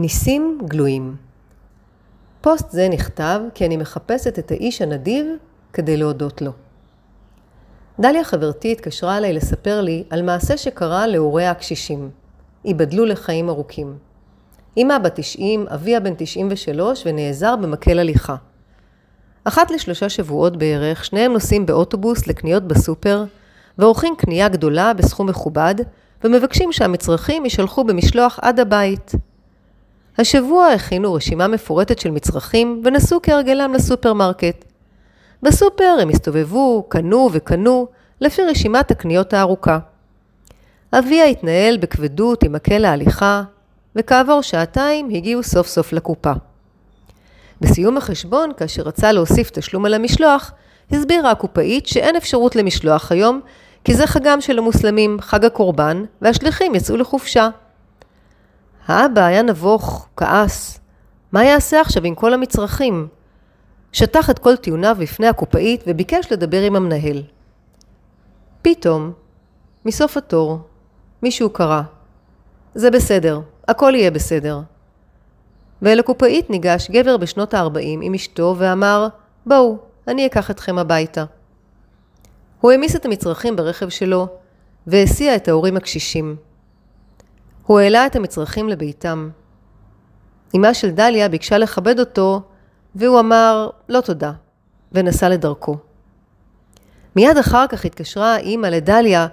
ניסים גלויים פוסט זה נכתב כי אני מחפשת את האיש הנדיב כדי להודות לו. דליה חברתי התקשרה אליי לספר לי על מעשה שקרה להוריה הקשישים. ייבדלו לחיים ארוכים. אמא בת 90, אביה בן 93 ונעזר במקל הליכה. אחת לשלושה שבועות בערך, שניהם נוסעים באוטובוס לקניות בסופר, ועורכים קנייה גדולה בסכום מכובד, ומבקשים שהמצרכים יישלחו במשלוח עד הבית. השבוע הכינו רשימה מפורטת של מצרכים ונסעו כהרגלם לסופרמרקט. בסופר הם הסתובבו, קנו וקנו, לפי רשימת הקניות הארוכה. אביה התנהל בכבדות עם מקל ההליכה, וכעבור שעתיים הגיעו סוף סוף לקופה. בסיום החשבון, כאשר רצה להוסיף תשלום על המשלוח, הסבירה הקופאית שאין אפשרות למשלוח היום, כי זה חגם של המוסלמים, חג הקורבן, והשליחים יצאו לחופשה. האבא היה נבוך, כעס. מה יעשה עכשיו עם כל המצרכים? שטח את כל טיעוניו בפני הקופאית וביקש לדבר עם המנהל. פתאום, מסוף התור, מישהו קרא. זה בסדר, הכל יהיה בסדר. ואל הקופאית ניגש גבר בשנות ה-40 עם אשתו ואמר, בואו, אני אקח אתכם הביתה. הוא העמיס את המצרכים ברכב שלו והסיע את ההורים הקשישים. הוא העלה את המצרכים לביתם. אמה של דליה ביקשה לכבד אותו, והוא אמר לא תודה, ונסע לדרכו. מיד אחר כך התקשרה אימא לדליה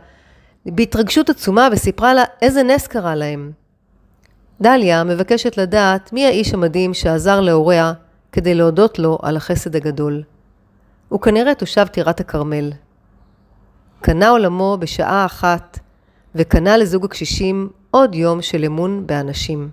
בהתרגשות עצומה וסיפרה לה איזה נס קרה להם. דליה מבקשת לדעת מי האיש המדהים שעזר להוריה כדי להודות לו על החסד הגדול. הוא כנראה תושב טירת הכרמל. קנה עולמו בשעה אחת, וקנה לזוג הקשישים עוד יום של אמון באנשים.